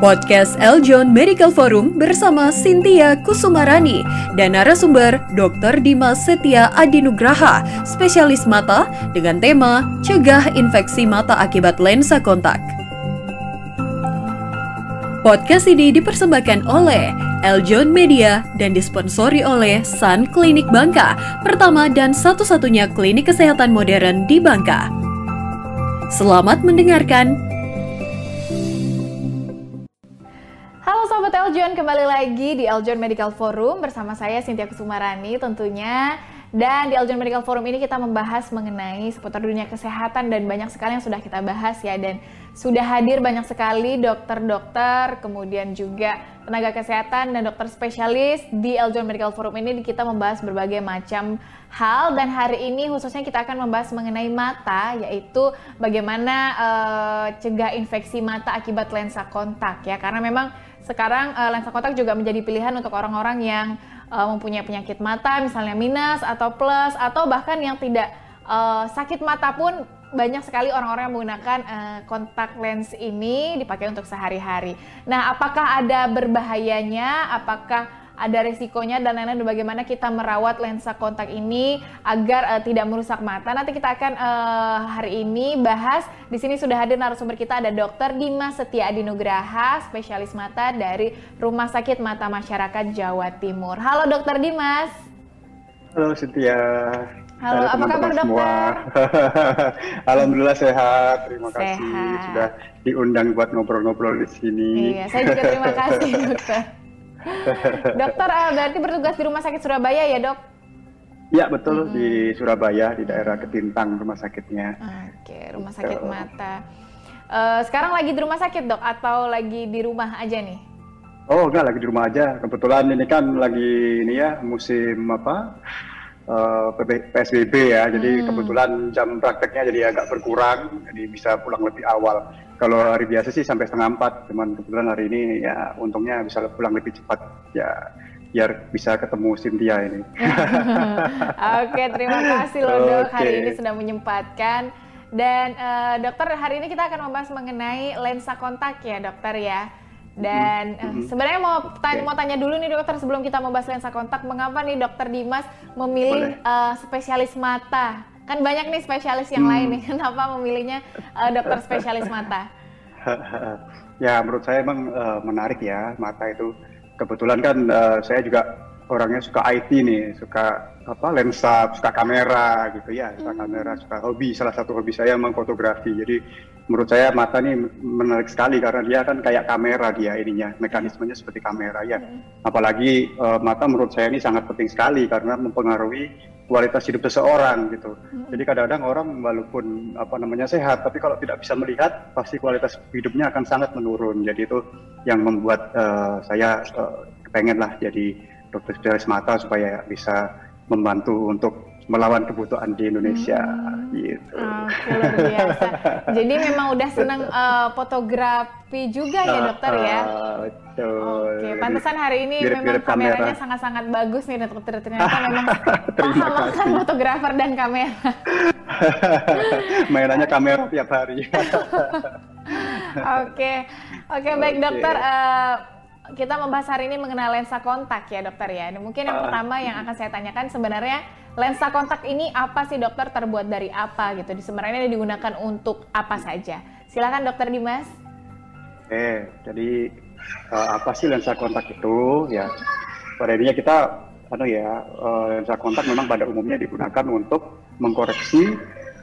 Podcast Eljon Medical Forum bersama Cynthia Kusumarani dan narasumber Dr. Dimas Setia Adinugraha, spesialis mata dengan tema Cegah Infeksi Mata Akibat Lensa Kontak. Podcast ini dipersembahkan oleh Eljon Media dan disponsori oleh Sun Klinik Bangka, pertama dan satu-satunya klinik kesehatan modern di Bangka. Selamat mendengarkan Eljon, kembali lagi di Eljon Medical Forum bersama saya Cynthia Kusumarani tentunya. Dan di Eljon Medical Forum ini kita membahas mengenai seputar dunia kesehatan dan banyak sekali yang sudah kita bahas ya. Dan sudah hadir banyak sekali dokter-dokter, kemudian juga tenaga kesehatan dan dokter spesialis di Eljon Medical Forum ini kita membahas berbagai macam hal dan hari ini khususnya kita akan membahas mengenai mata yaitu bagaimana uh, cegah infeksi mata akibat lensa kontak ya karena memang sekarang uh, lensa kontak juga menjadi pilihan untuk orang-orang yang uh, mempunyai penyakit mata, misalnya minus atau plus, atau bahkan yang tidak uh, sakit mata pun banyak sekali orang-orang yang menggunakan uh, kontak lens ini dipakai untuk sehari-hari. Nah, apakah ada berbahayanya? Apakah ada resikonya dan lain-lain bagaimana kita merawat lensa kontak ini agar uh, tidak merusak mata. Nanti kita akan uh, hari ini bahas di sini sudah hadir narasumber kita ada Dr. Dimas Setia Adinugraha, spesialis mata dari Rumah Sakit Mata Masyarakat Jawa Timur. Halo Dr. Dimas. Halo Setia. Halo, apa kabar dokter? Alhamdulillah sehat, terima sehat. kasih sudah diundang buat ngobrol-ngobrol di sini. Iya, saya juga terima kasih dokter. Dokter, uh, berarti bertugas di Rumah Sakit Surabaya ya dok? Ya betul hmm. di Surabaya di daerah Ketintang rumah sakitnya. Oke, rumah sakit mata. Uh, sekarang lagi di rumah sakit dok atau lagi di rumah aja nih? Oh enggak lagi di rumah aja. Kebetulan ini kan lagi ini ya musim apa uh, PSBB ya. Jadi hmm. kebetulan jam prakteknya jadi agak berkurang, jadi bisa pulang lebih awal. Kalau hari biasa sih sampai setengah empat, cuman kebetulan hari ini ya untungnya bisa pulang lebih cepat ya biar bisa ketemu Cynthia ini. Oke, terima kasih loh dok okay. hari ini sudah menyempatkan. Dan uh, dokter hari ini kita akan membahas mengenai lensa kontak ya dokter ya. Dan mm -hmm. sebenarnya mau tanya, okay. mau tanya dulu nih dokter sebelum kita membahas lensa kontak, mengapa nih dokter Dimas memilih uh, spesialis mata Kan banyak nih spesialis yang hmm. lain nih, kenapa memilihnya uh, dokter spesialis mata? ya menurut saya emang uh, menarik ya mata itu. Kebetulan kan uh, saya juga orangnya suka IT nih, suka apa lensa, suka kamera gitu ya, suka hmm. kamera, suka hobi. Salah satu hobi saya memang fotografi. Jadi menurut saya mata nih menarik sekali karena dia kan kayak kamera dia ininya, mekanismenya seperti kamera ya. Hmm. Apalagi uh, mata menurut saya ini sangat penting sekali karena mempengaruhi kualitas hidup seseorang gitu. Hmm. Jadi kadang-kadang orang walaupun apa namanya sehat, tapi kalau tidak bisa melihat, pasti kualitas hidupnya akan sangat menurun. Jadi itu yang membuat uh, saya uh, pengen lah jadi dokter spesialis mata supaya bisa membantu untuk melawan kebutuhan di Indonesia hmm. gitu. Oh, luar biasa. Jadi memang udah senang uh, fotografi juga ya dokter ya. Uh, betul. Oke, pantesan hari ini mirip, memang mirip kameranya sangat-sangat bagus nih dokter. Ternyata memang paham akan fotografer dan kamera. Mainannya kamera tiap hari. Oke, oke baik dokter. Uh, kita membahas hari ini mengenai lensa kontak ya dokter ya. Mungkin yang uh, pertama yang akan saya tanyakan sebenarnya lensa kontak ini apa sih dokter terbuat dari apa gitu? Sebenarnya digunakan untuk apa saja? Silakan dokter Dimas. Eh, jadi uh, apa sih lensa kontak itu? Ya, pada intinya kita anu ya uh, lensa kontak memang pada umumnya digunakan untuk mengkoreksi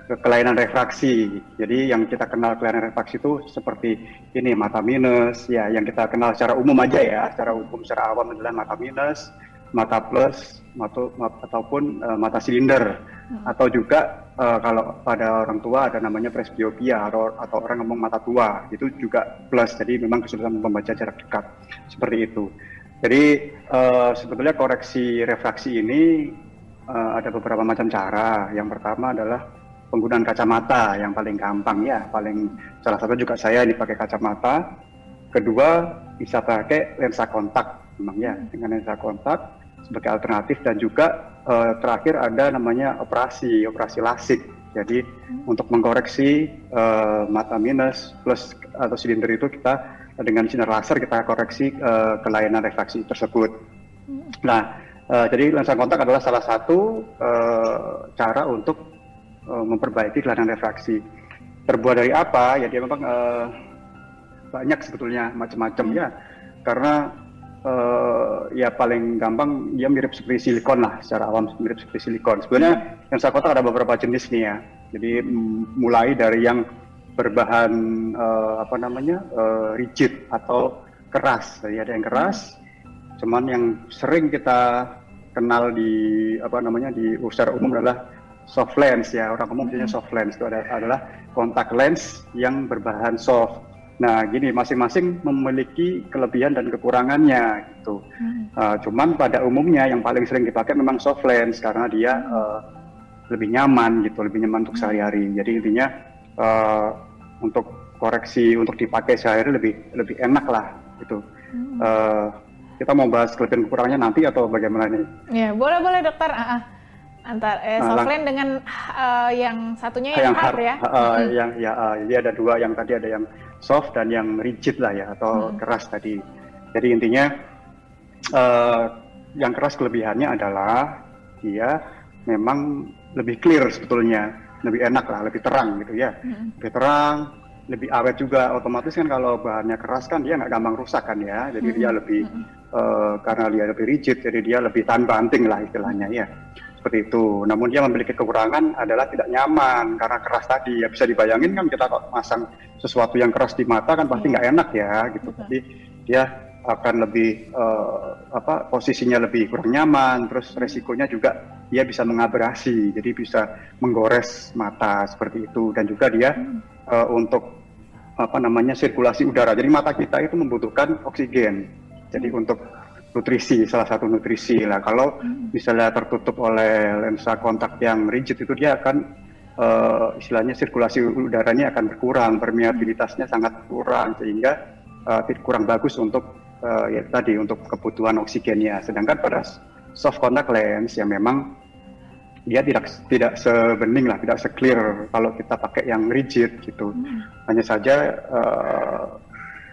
kelainan refraksi. Jadi yang kita kenal kelainan refraksi itu seperti ini mata minus, ya yang kita kenal secara umum aja ya, secara umum secara awam adalah mata minus, mata plus, mata, ataupun uh, mata silinder, hmm. atau juga uh, kalau pada orang tua ada namanya presbiopia atau, atau orang ngomong mata tua, itu juga plus. Jadi memang kesulitan membaca jarak dekat seperti itu. Jadi uh, sebetulnya koreksi refraksi ini uh, ada beberapa macam cara. Yang pertama adalah penggunaan kacamata yang paling gampang ya, paling salah satu juga saya dipakai kacamata. Kedua bisa pakai lensa kontak, memang ya dengan lensa kontak sebagai alternatif dan juga uh, terakhir ada namanya operasi operasi lasik. Jadi hmm. untuk mengkoreksi uh, mata minus plus atau silinder itu kita dengan sinar laser kita koreksi uh, kelainan refraksi tersebut. Hmm. Nah, uh, jadi lensa kontak adalah salah satu uh, cara untuk uh, memperbaiki kelainan refraksi. Terbuat dari apa? Ya dia memang uh, banyak sebetulnya macam-macam hmm. ya. Karena uh, ya paling gampang dia mirip seperti silikon lah secara awam mirip seperti silikon. Sebenarnya yang saya kotak ada beberapa jenis nih ya. Jadi mulai dari yang berbahan uh, apa namanya uh, rigid atau keras. Jadi ada yang keras, cuman yang sering kita kenal di apa namanya di secara umum adalah soft lens ya orang umum punya soft lens itu adalah kontak lens yang berbahan soft Nah, gini masing-masing memiliki kelebihan dan kekurangannya gitu. Hmm. Uh, cuman pada umumnya yang paling sering dipakai memang soft lens karena dia uh, lebih nyaman gitu, lebih nyaman untuk hmm. sehari-hari. Jadi intinya uh, untuk koreksi untuk dipakai sehari lebih lebih enak lah gitu. Hmm. Uh, kita mau bahas kelebihan kekurangannya nanti atau bagaimana nih? Ya boleh boleh dokter. Uh -uh antar eh, nah, softland dengan uh, yang satunya yang, yang hard, hard ya. Uh, hmm. Yang ya uh, jadi ada dua yang tadi ada yang soft dan yang rigid lah ya atau hmm. keras tadi. Jadi intinya uh, yang keras kelebihannya adalah dia memang lebih clear sebetulnya, lebih enak lah, lebih terang gitu ya, hmm. lebih terang, lebih awet juga. Otomatis kan kalau bahannya keras kan dia nggak gampang rusak kan ya, jadi hmm. dia lebih hmm. uh, karena dia lebih rigid, jadi dia lebih tahan banting lah istilahnya ya seperti itu. Namun dia memiliki kekurangan adalah tidak nyaman karena keras tadi. Ya bisa dibayangin kan kita kok masang sesuatu yang keras di mata kan pasti iya. nggak enak ya gitu. Jadi dia akan lebih uh, apa posisinya lebih kurang nyaman, terus resikonya juga dia bisa mengabrasi, jadi bisa menggores mata seperti itu dan juga dia uh, untuk apa namanya sirkulasi udara. Jadi mata kita itu membutuhkan oksigen. Jadi untuk nutrisi, salah satu nutrisi lah. Kalau hmm. misalnya tertutup oleh lensa kontak yang rigid itu dia akan uh, istilahnya sirkulasi udaranya akan berkurang, permeabilitasnya sangat kurang sehingga uh, kurang bagus untuk uh, ya tadi untuk kebutuhan oksigennya. Sedangkan pada soft contact lens yang memang dia tidak tidak sebening lah, tidak seclear kalau kita pakai yang rigid gitu. Hmm. Hanya saja uh,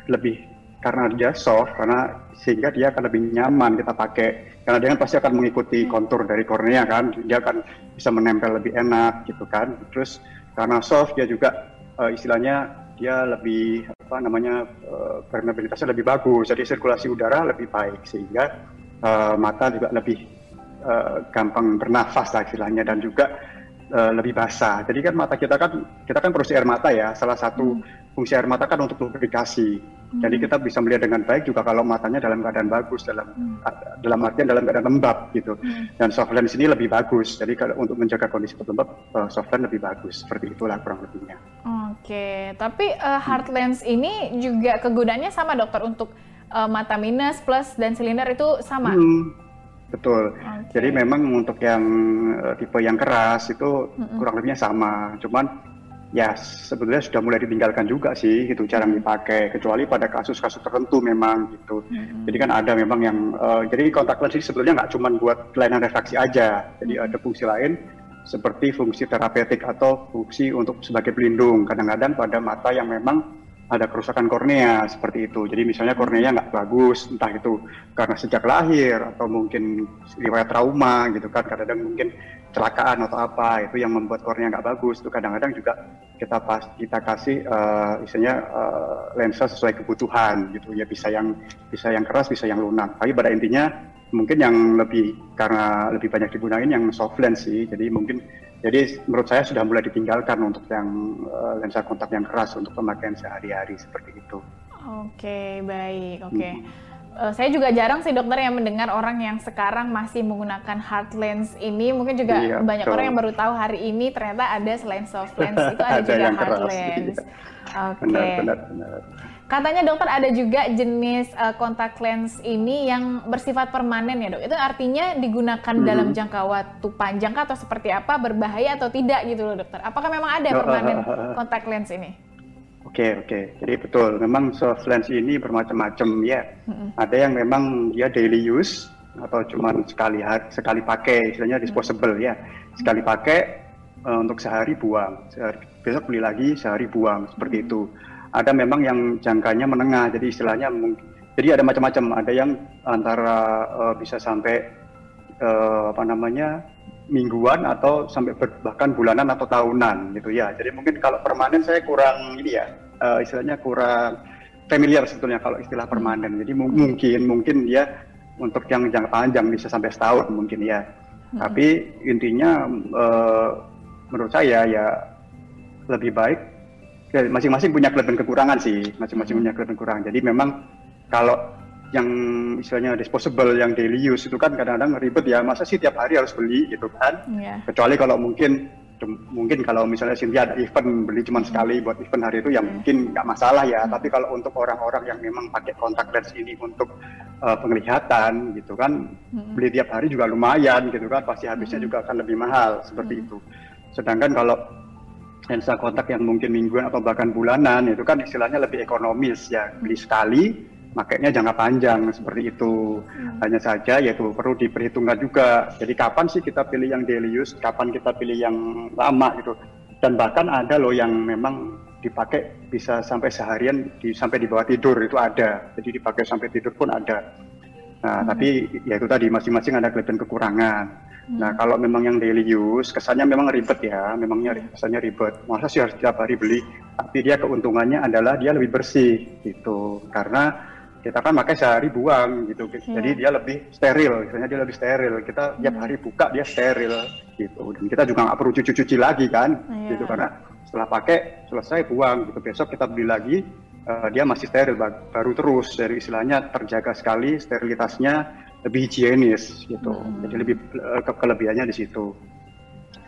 lebih karena dia soft karena sehingga dia akan lebih nyaman kita pakai. Karena dia kan pasti akan mengikuti kontur dari kornea kan dia akan bisa menempel lebih enak gitu kan. Terus karena soft dia juga uh, istilahnya dia lebih apa namanya uh, permeabilitasnya lebih bagus. Jadi sirkulasi udara lebih baik sehingga uh, mata juga lebih uh, gampang bernafas lah istilahnya dan juga uh, lebih basah. Jadi kan mata kita kan kita kan produksi air mata ya salah satu hmm fungsi air mata kan untuk lubrikasi. Hmm. Jadi kita bisa melihat dengan baik juga kalau matanya dalam keadaan bagus, dalam hmm. dalam artian dalam keadaan lembab gitu. Hmm. Dan soft lens ini lebih bagus. Jadi kalau untuk menjaga kondisi lembab, uh, soft lens lebih bagus. Seperti itulah kurang lebihnya. Oke, tapi uh, hard lens ini juga kegunaannya sama dokter untuk uh, mata minus, plus dan silinder itu sama. Hmm. Betul. Okay. Jadi memang untuk yang uh, tipe yang keras itu hmm. kurang lebihnya sama. Cuman ya sebetulnya sudah mulai ditinggalkan juga sih itu jarang dipakai kecuali pada kasus-kasus tertentu memang gitu hmm. jadi kan ada memang yang uh, jadi kontak lens ini sebetulnya nggak cuma buat kelainan refraksi aja jadi hmm. ada fungsi lain seperti fungsi terapeutik atau fungsi untuk sebagai pelindung kadang-kadang pada mata yang memang ada kerusakan kornea seperti itu. Jadi misalnya korneanya nggak bagus, entah itu karena sejak lahir atau mungkin riwayat trauma gitu kan, kadang-kadang mungkin kecelakaan atau apa itu yang membuat kornea nggak bagus. Itu kadang-kadang juga kita pas kita kasih uh, uh, lensa sesuai kebutuhan gitu ya bisa yang bisa yang keras bisa yang lunak. Tapi pada intinya mungkin yang lebih karena lebih banyak digunakan yang soft lens sih. Jadi mungkin jadi menurut saya sudah mulai ditinggalkan untuk yang uh, lensa kontak yang keras untuk pemakaian sehari-hari seperti itu. Oke, baik. Oke. Hmm. Uh, saya juga jarang sih dokter yang mendengar orang yang sekarang masih menggunakan hard lens ini. Mungkin juga iya, banyak betul. orang yang baru tahu hari ini ternyata ada selain soft lens itu ada, ada juga hard keras, lens. Iya. Oke. Okay. Benar, benar, benar. Katanya dokter ada juga jenis uh, kontak lens ini yang bersifat permanen ya dok. Itu artinya digunakan hmm. dalam jangka waktu panjang atau seperti apa, berbahaya atau tidak gitu loh dokter. Apakah memang ada oh, permanen kontak lens ini? Oke okay, oke, okay. jadi betul. Memang soft lens ini bermacam-macam ya. Hmm. Ada yang memang dia daily use atau cuma sekali sekali pakai, istilahnya disposable hmm. ya. Sekali pakai uh, untuk sehari buang, sehari, besok beli lagi sehari buang seperti itu. Ada memang yang jangkanya menengah, jadi istilahnya jadi ada macam-macam. Ada yang antara uh, bisa sampai uh, apa namanya mingguan atau sampai bahkan bulanan atau tahunan gitu ya. Jadi mungkin kalau permanen saya kurang ini ya, uh, istilahnya kurang familiar sebetulnya kalau istilah permanen. Jadi mungkin mungkin dia untuk yang jangka panjang bisa sampai setahun mungkin ya. Hmm. Tapi intinya uh, menurut saya ya lebih baik ya, masing-masing punya kelebihan kekurangan sih, masing-masing punya kelebihan kekurangan. Jadi memang kalau yang istilahnya disposable yang daily use itu kan kadang-kadang ribet ya masa sih tiap hari harus beli gitu kan yeah. kecuali kalau mungkin mungkin kalau misalnya Cynthia ada event beli cuma sekali buat event hari itu ya hmm. mungkin nggak masalah ya. Hmm. Tapi kalau untuk orang-orang yang memang pakai kontak lens ini untuk uh, penglihatan gitu kan, beli tiap hari juga lumayan gitu kan, pasti habisnya juga akan lebih mahal seperti itu. Sedangkan kalau lensa kontak yang mungkin mingguan atau bahkan bulanan itu kan istilahnya lebih ekonomis ya beli sekali makanya jangka panjang seperti itu. Hmm. Hanya saja yaitu perlu diperhitungkan juga. Jadi kapan sih kita pilih yang daily use, kapan kita pilih yang lama gitu. Dan bahkan ada loh yang memang dipakai bisa sampai seharian di, sampai di bawah tidur itu ada. Jadi dipakai sampai tidur pun ada. Nah, hmm. tapi ya itu tadi masing-masing ada kelebihan kekurangan. Hmm. Nah, kalau memang yang daily use kesannya memang ribet ya, memangnya hmm. kesannya ribet. Masa sih harus tiap hari beli? Tapi dia keuntungannya adalah dia lebih bersih gitu. Karena kita kan pakai sehari buang gitu yeah. jadi dia lebih steril misalnya dia lebih steril kita tiap hari buka dia steril gitu dan kita juga nggak perlu cuci-cuci lagi kan yeah. gitu karena setelah pakai selesai buang gitu besok kita beli lagi uh, dia masih steril baru terus dari istilahnya terjaga sekali sterilitasnya lebih higienis gitu hmm. jadi lebih uh, ke kelebihannya di situ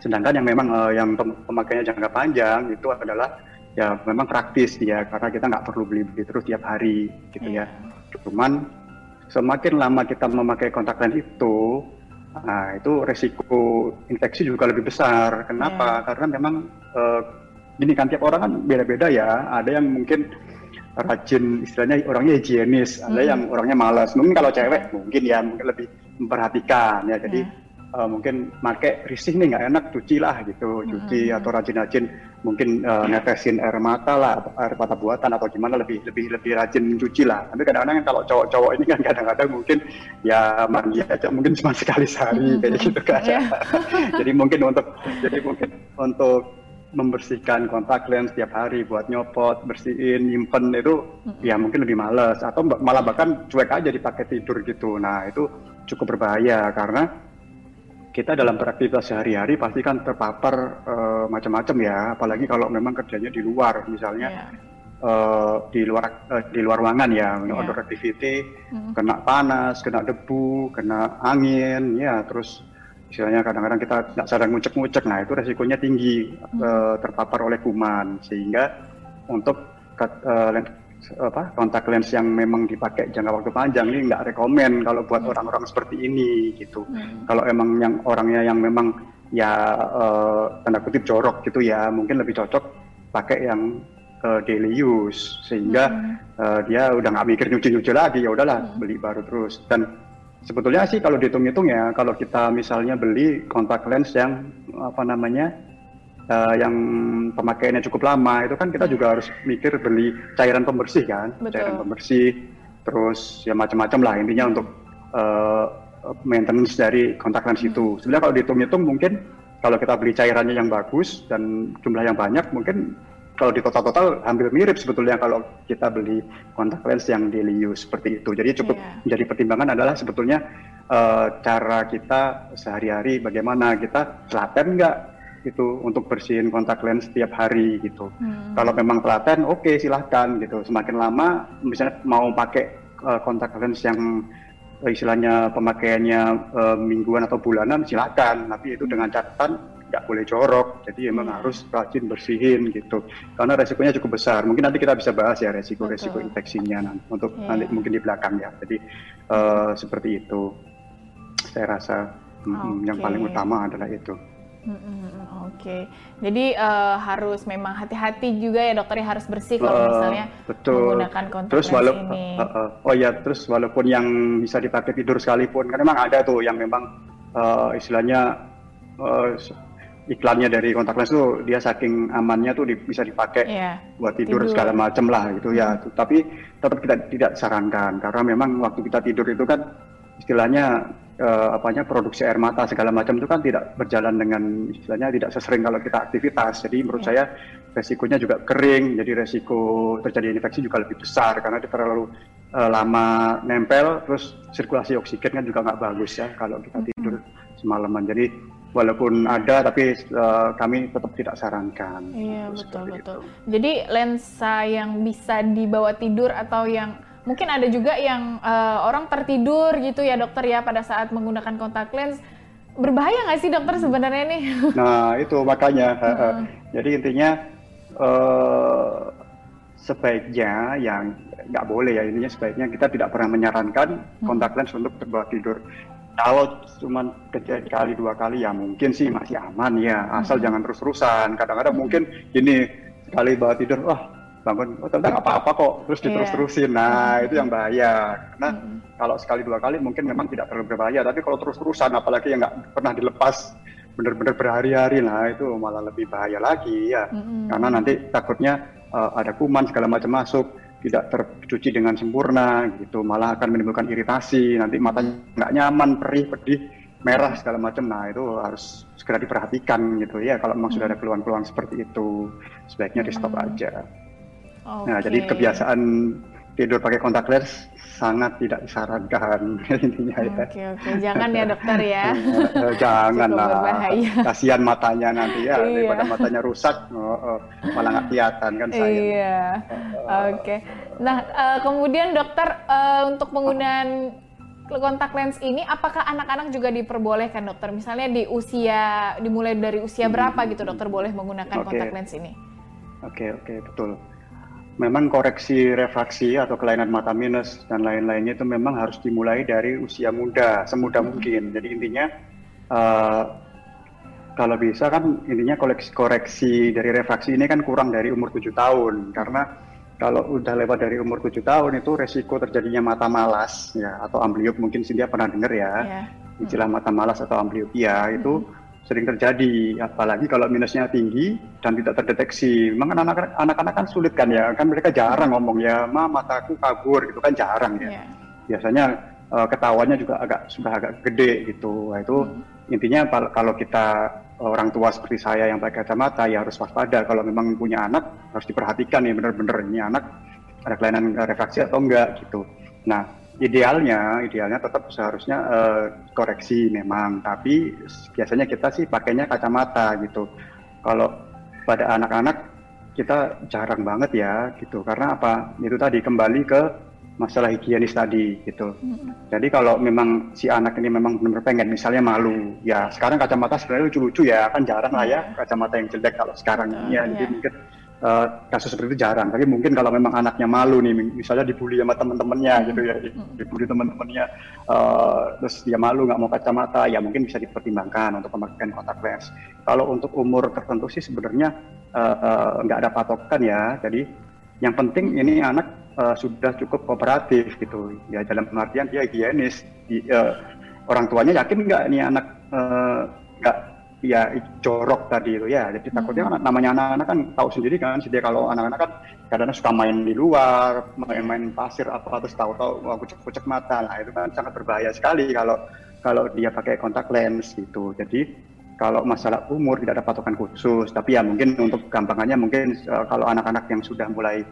sedangkan yang memang uh, yang pemakaiannya jangka panjang itu adalah ya memang praktis ya karena kita nggak perlu beli-beli terus tiap hari gitu yeah. ya. Cuman semakin lama kita memakai kontak lens itu, nah itu resiko infeksi juga lebih besar. Kenapa? Yeah. Karena memang uh, gini kan tiap orang kan beda-beda ya. Ada yang mungkin rajin istilahnya orangnya higienis, ada hmm. yang orangnya malas. Mungkin kalau cewek mungkin ya mungkin lebih memperhatikan ya. Jadi yeah uh, mungkin pakai risih nih nggak enak cuci lah gitu cuci hmm. atau rajin-rajin mungkin uh, netesin air mata lah air mata buatan atau gimana lebih lebih lebih rajin cuci lah tapi kadang-kadang kalau cowok-cowok ini kan kadang-kadang mungkin ya mandi aja mungkin cuma sekali sehari hmm. kayak gitu kan yeah. jadi mungkin untuk jadi mungkin untuk membersihkan kontak lens setiap hari buat nyopot, bersihin, nyimpen itu hmm. ya mungkin lebih males atau malah bahkan cuek aja dipakai tidur gitu. Nah, itu cukup berbahaya karena kita dalam beraktivitas sehari-hari pasti kan terpapar uh, macam-macam ya, apalagi kalau memang kerjanya di luar, misalnya yeah. Iya. uh, di luar uh, di luar ruangan ya, yeah. outdoor activity, mm. kena panas, kena debu, kena angin, ya terus misalnya kadang-kadang kita tidak sadar ngucek-ngucek, nah itu resikonya tinggi mm. uh, terpapar oleh kuman, sehingga untuk uh, apa kontak lens yang memang dipakai jangka waktu panjang ini nggak rekomen kalau buat hmm. orang-orang hmm. seperti ini gitu. Hmm. Kalau emang yang orangnya yang memang ya uh, tanda kutip jorok gitu ya mungkin lebih cocok pakai yang uh, daily use sehingga hmm. uh, dia udah nggak mikir nyuci-nyuci lagi ya udahlah hmm. beli baru terus dan sebetulnya sih kalau dihitung-hitung ya kalau kita misalnya beli kontak lens yang apa namanya uh, yang pemakaiannya cukup lama itu kan kita hmm. juga harus mikir beli cairan pembersih kan Betul. cairan pembersih terus ya macam-macam lah intinya untuk uh, maintenance dari kontak lens hmm. itu sebenarnya kalau dihitung-hitung mungkin kalau kita beli cairannya yang bagus dan jumlah yang banyak mungkin kalau di total-total hampir mirip sebetulnya kalau kita beli kontak lens yang daily use seperti itu. Jadi cukup yeah. menjadi pertimbangan adalah sebetulnya uh, cara kita sehari-hari bagaimana kita telaten nggak gitu untuk bersihin kontak lens setiap hari gitu. Hmm. Kalau memang telaten, oke okay, silahkan gitu. Semakin lama, misalnya mau pakai uh, kontak lens yang uh, istilahnya pemakaiannya uh, mingguan atau bulanan, silakan. Tapi itu dengan catatan nggak boleh jorok. Jadi emang hmm. harus rajin bersihin gitu. Karena resikonya cukup besar. Mungkin nanti kita bisa bahas ya resiko-resiko infeksinya nanti, untuk yeah. nanti mungkin di belakang ya. Jadi uh, seperti itu. Saya rasa okay. yang paling utama adalah itu. Oke, okay. jadi uh, harus memang hati-hati juga ya dokter ya harus bersih kalau uh, misalnya betul. menggunakan kontak terus ini. Uh, uh, oh ya, terus walaupun yang bisa dipakai tidur sekalipun, kan memang ada tuh yang memang uh, istilahnya uh, iklannya dari kontak lens tuh dia saking amannya tuh di, bisa dipakai yeah. buat tidur, tidur. segala macam lah gitu ya. Hmm. Tapi tetap kita tidak sarankan karena memang waktu kita tidur itu kan istilahnya uh, apanya produksi air mata segala macam itu kan tidak berjalan dengan istilahnya tidak sesering kalau kita aktivitas. Jadi menurut yeah. saya resikonya juga kering, jadi resiko terjadi infeksi juga lebih besar karena dia terlalu uh, lama nempel, terus sirkulasi oksigen kan juga nggak bagus ya kalau kita tidur semalaman. Jadi walaupun ada tapi uh, kami tetap tidak sarankan. Iya betul betul. Itu. Jadi lensa yang bisa dibawa tidur atau yang mungkin ada juga yang uh, orang tertidur gitu ya dokter ya pada saat menggunakan kontak lens berbahaya nggak sih dokter sebenarnya nih? Nah itu makanya uh. jadi intinya uh, sebaiknya yang nggak boleh ya intinya sebaiknya kita tidak pernah menyarankan kontak lens untuk terbawa tidur. Kalau cuma kejadian kali dua kali ya mungkin sih masih aman ya asal hmm. jangan terus-terusan. Kadang-kadang hmm. mungkin ini sekali bawa tidur wah bangun oh, tentang apa-apa kok terus iya. diterus-terusin nah itu yang bahaya karena mm-hmm. kalau sekali dua kali mungkin memang tidak terlalu berbahaya tapi kalau terus-terusan apalagi yang nggak pernah dilepas benar-benar berhari-hari nah itu malah lebih bahaya lagi ya mm-hmm. karena nanti takutnya uh, ada kuman segala macam masuk tidak tercuci dengan sempurna gitu. Malah akan menimbulkan iritasi nanti matanya nggak nyaman perih pedih merah segala macam. Nah itu harus segera diperhatikan gitu. Ya kalau memang hmm. sudah ada keluhan-keluhan seperti itu sebaiknya di stop aja. Okay. Nah, jadi kebiasaan tidur pakai kontak lens sangat tidak disarankan intinya ya. Oke oke, jangan ya dokter ya. Eh, jangan lah. Kasihan matanya nanti ya, iya. daripada matanya rusak, oh, oh, malah nggak kelihatan kan saya. Iya. Oke. Nah uh, kemudian dokter untuk penggunaan kontak lens ini apakah anak-anak juga diperbolehkan dokter? Misalnya di usia dimulai dari usia berapa gitu dokter boleh menggunakan okay. kontak lens ini? Oke okay, oke okay, betul memang koreksi refraksi atau kelainan mata minus dan lain-lainnya itu memang harus dimulai dari usia muda, semudah mungkin. Jadi intinya uh, kalau bisa kan intinya koreksi, koreksi dari refraksi ini kan kurang dari umur 7 tahun karena kalau udah lewat dari umur 7 tahun itu resiko terjadinya mata malas ya atau ambliop mungkin dia pernah dengar ya. Yeah. Istilah mata malas atau ambliopia itu hmm sering terjadi apalagi kalau minusnya tinggi dan tidak terdeteksi. Memang kan anak-anak kan sulit kan ya kan mereka jarang ngomong ya ma mataku kabur itu kan jarang ya. Yeah. biasanya uh, ketawanya juga agak sudah agak gede gitu. Nah, itu hmm. intinya kalau kita orang tua seperti saya yang pakai kacamata ya harus waspada. Kalau memang punya anak harus diperhatikan nih benar-benar ini anak ada kelainan refraksi atau enggak gitu. Nah idealnya idealnya tetap seharusnya uh, koreksi memang tapi biasanya kita sih pakainya kacamata gitu. Kalau pada anak-anak kita jarang banget ya gitu. Karena apa? Itu tadi kembali ke masalah higienis tadi gitu. Mm-hmm. jadi kalau memang si anak ini memang benar-benar pengen misalnya malu ya sekarang kacamata sebenarnya lucu-lucu ya kan jarang lah ya kacamata yang jelek kalau sekarang uh, ya. Jadi yeah. mungkin uh, kasus seperti itu jarang. Tapi mungkin kalau memang anaknya malu nih, misalnya dibully sama teman-temannya hmm. gitu ya, dibully teman-temannya, uh, terus dia malu nggak mau kacamata, ya mungkin bisa dipertimbangkan untuk pemakaian kontak lens. Kalau untuk umur tertentu sih sebenarnya uh, uh, ada patokan ya. Jadi yang penting ini anak uh, sudah cukup kooperatif gitu. Ya dalam pengertian dia higienis. Di, uh, orang tuanya yakin nggak ini anak nggak uh, ya jorok tadi itu. Ya jadi takutnya hmm. namanya anak-anak kan tahu sendiri kan jadi kalau anak-anak kan kadang suka main di luar main-main pasir apa terus tahu-tahu kucek-kucek mata. Lah itu kan sangat berbahaya sekali kalau kalau dia pakai kontak lens gitu. Jadi kalau masalah umur tidak ada patokan khusus. Tapi ya mungkin untuk gampangannya mungkin uh, kalau anak-anak yang sudah mulai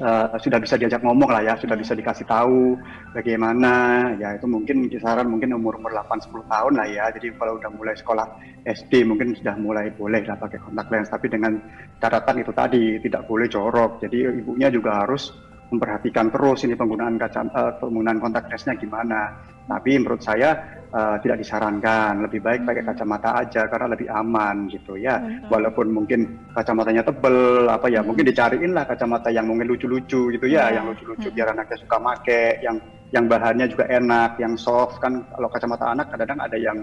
uh, sudah bisa diajak ngomong lah ya, sudah bisa dikasih tahu bagaimana, ya itu mungkin kisaran mungkin umur-umur 8-10 tahun lah ya, jadi kalau udah mulai sekolah SD mungkin sudah mulai boleh lah pakai kontak lens, tapi dengan catatan itu tadi tidak boleh jorok, jadi ibunya juga harus memperhatikan terus ini penggunaan kaca uh, penggunaan kontak lensnya gimana. Tapi menurut saya uh, tidak disarankan, lebih baik pakai kacamata aja karena lebih aman gitu ya. Hmm. Walaupun mungkin kacamatanya tebel apa ya, mungkin dicariin lah kacamata yang mungkin lucu-lucu gitu ya, hmm. yang lucu-lucu hmm. biar anaknya suka make, yang yang bahannya juga enak, yang soft kan kalau kacamata anak kadang-kadang ada yang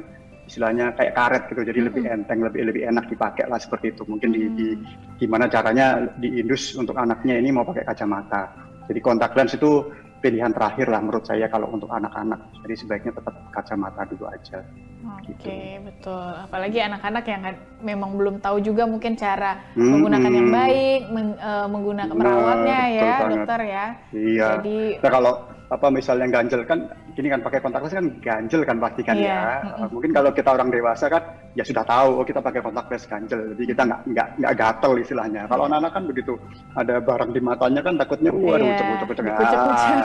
istilahnya kayak karet gitu jadi lebih enteng lebih lebih enak dipakai lah seperti itu mungkin di, di gimana caranya diindus untuk anaknya ini mau pakai kacamata jadi kontak lens itu pilihan terakhir lah menurut saya kalau untuk anak-anak. Jadi sebaiknya tetap kacamata dulu aja. Oke, okay, gitu. betul. Apalagi anak-anak yang kan memang belum tahu juga mungkin cara hmm, menggunakan yang baik, meng, uh, menggunakan merawatnya nah, ya, banget. dokter ya. Iya. Jadi nah, kalau apa misalnya ganjel kan ini kan pakai kontak kan ganjel kan pasti kan iya. ya. Mungkin kalau kita orang dewasa kan ya sudah tahu oh kita pakai kontak lens ganjel, jadi kita nggak nggak nggak gatel istilahnya. Kalau anak-anak kan begitu ada barang di matanya kan takutnya wah ada ucap ucap ucap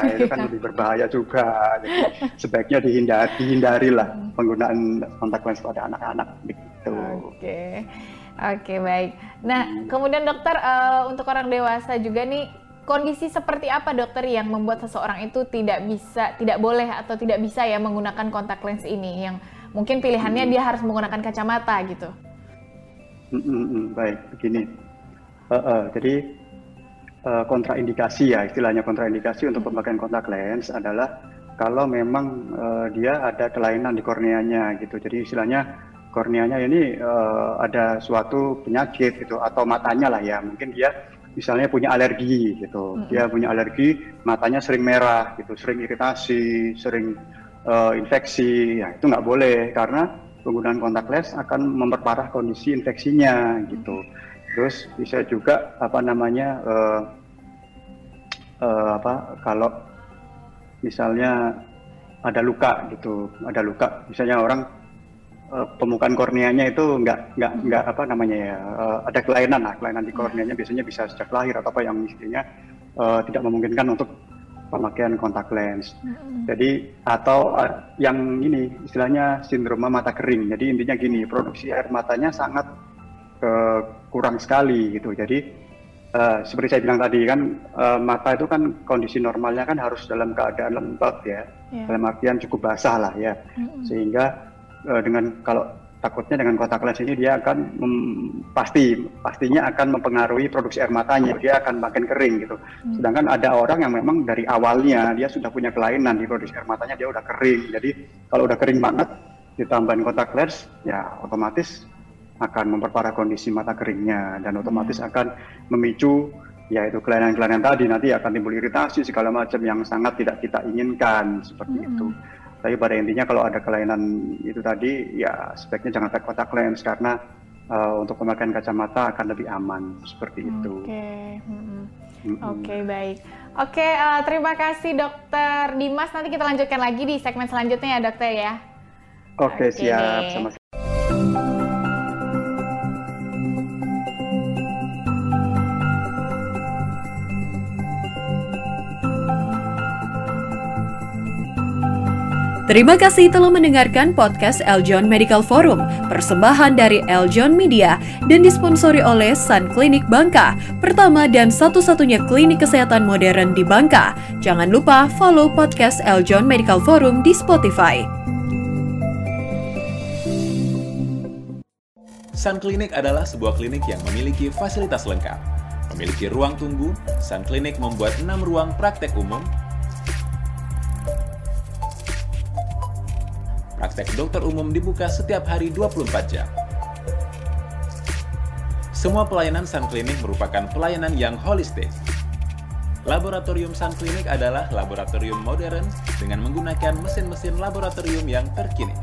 itu kan lebih berbahaya juga. Jadi sebaiknya dihindari dihindari lah penggunaan kontak lens pada anak-anak gitu. Oke. Okay. Oke okay, baik. Nah kemudian dokter uh, untuk orang dewasa juga nih kondisi seperti apa dokter yang membuat seseorang itu tidak bisa, tidak boleh atau tidak bisa ya menggunakan kontak lens ini yang mungkin pilihannya hmm. dia harus menggunakan kacamata gitu? Hmm, hmm, hmm. baik, begini. Uh, uh, jadi uh, kontraindikasi ya istilahnya kontraindikasi untuk pemakaian kontak lens adalah kalau memang uh, dia ada kelainan di korneanya gitu. Jadi istilahnya korneanya ini uh, ada suatu penyakit gitu atau matanya lah ya. Mungkin dia misalnya punya alergi gitu, hmm. dia punya alergi, matanya sering merah gitu, sering iritasi, sering uh, infeksi, ya itu nggak boleh karena penggunaan kontak lens akan memperparah kondisi infeksinya gitu. Terus bisa juga apa namanya uh, uh, apa kalau misalnya ada luka gitu, ada luka, misalnya orang uh, pemukaan korneanya itu nggak nggak nggak apa namanya ya uh, ada kelainan lah kelainan di hmm. korneanya biasanya bisa sejak lahir atau apa yang istilahnya uh, tidak memungkinkan untuk pemakaian kontak lens. Hmm. Jadi atau uh, yang ini istilahnya sindroma mata kering. Jadi intinya gini produksi air matanya sangat uh, kurang sekali gitu. Jadi Uh, seperti saya bilang tadi kan uh, mata itu kan kondisi normalnya kan harus dalam keadaan lembab ya, yeah. dalam artian cukup basah lah ya, mm-hmm. sehingga uh, dengan kalau takutnya dengan kontak lens ini dia akan mem, pasti pastinya akan mempengaruhi produksi air matanya dia akan makin kering gitu hmm. sedangkan ada orang yang memang dari awalnya dia sudah punya kelainan di produksi air matanya dia udah kering jadi kalau udah kering banget ditambahin kontak lens ya otomatis akan memperparah kondisi mata keringnya dan otomatis hmm. akan memicu yaitu kelainan-kelainan tadi nanti akan timbul iritasi segala macam yang sangat tidak kita inginkan seperti hmm. itu. Tapi pada intinya kalau ada kelainan itu tadi, ya sebaiknya jangan pakai kontak lens karena uh, untuk pemakaian kacamata akan lebih aman seperti itu. Oke, okay. mm -hmm. mm -hmm. oke okay, baik. Oke, okay, uh, eh, terima kasih Dokter Dimas. Nanti kita lanjutkan lagi di segmen selanjutnya ya Dokter ya. Oke, okay, okay. siap. Sama-sama. Terima kasih telah mendengarkan podcast Eljon Medical Forum, persembahan dari Eljon Media dan disponsori oleh Sun Clinic Bangka, pertama dan satu-satunya klinik kesehatan modern di Bangka. Jangan lupa follow podcast Eljon Medical Forum di Spotify. Sun Clinic adalah sebuah klinik yang memiliki fasilitas lengkap. Memiliki ruang tunggu, Sun Clinic membuat 6 ruang praktek umum Praktek dokter umum dibuka setiap hari 24 jam. Semua pelayanan Sun Clinic merupakan pelayanan yang holistik. Laboratorium Sun Clinic adalah laboratorium modern dengan menggunakan mesin-mesin laboratorium yang terkini.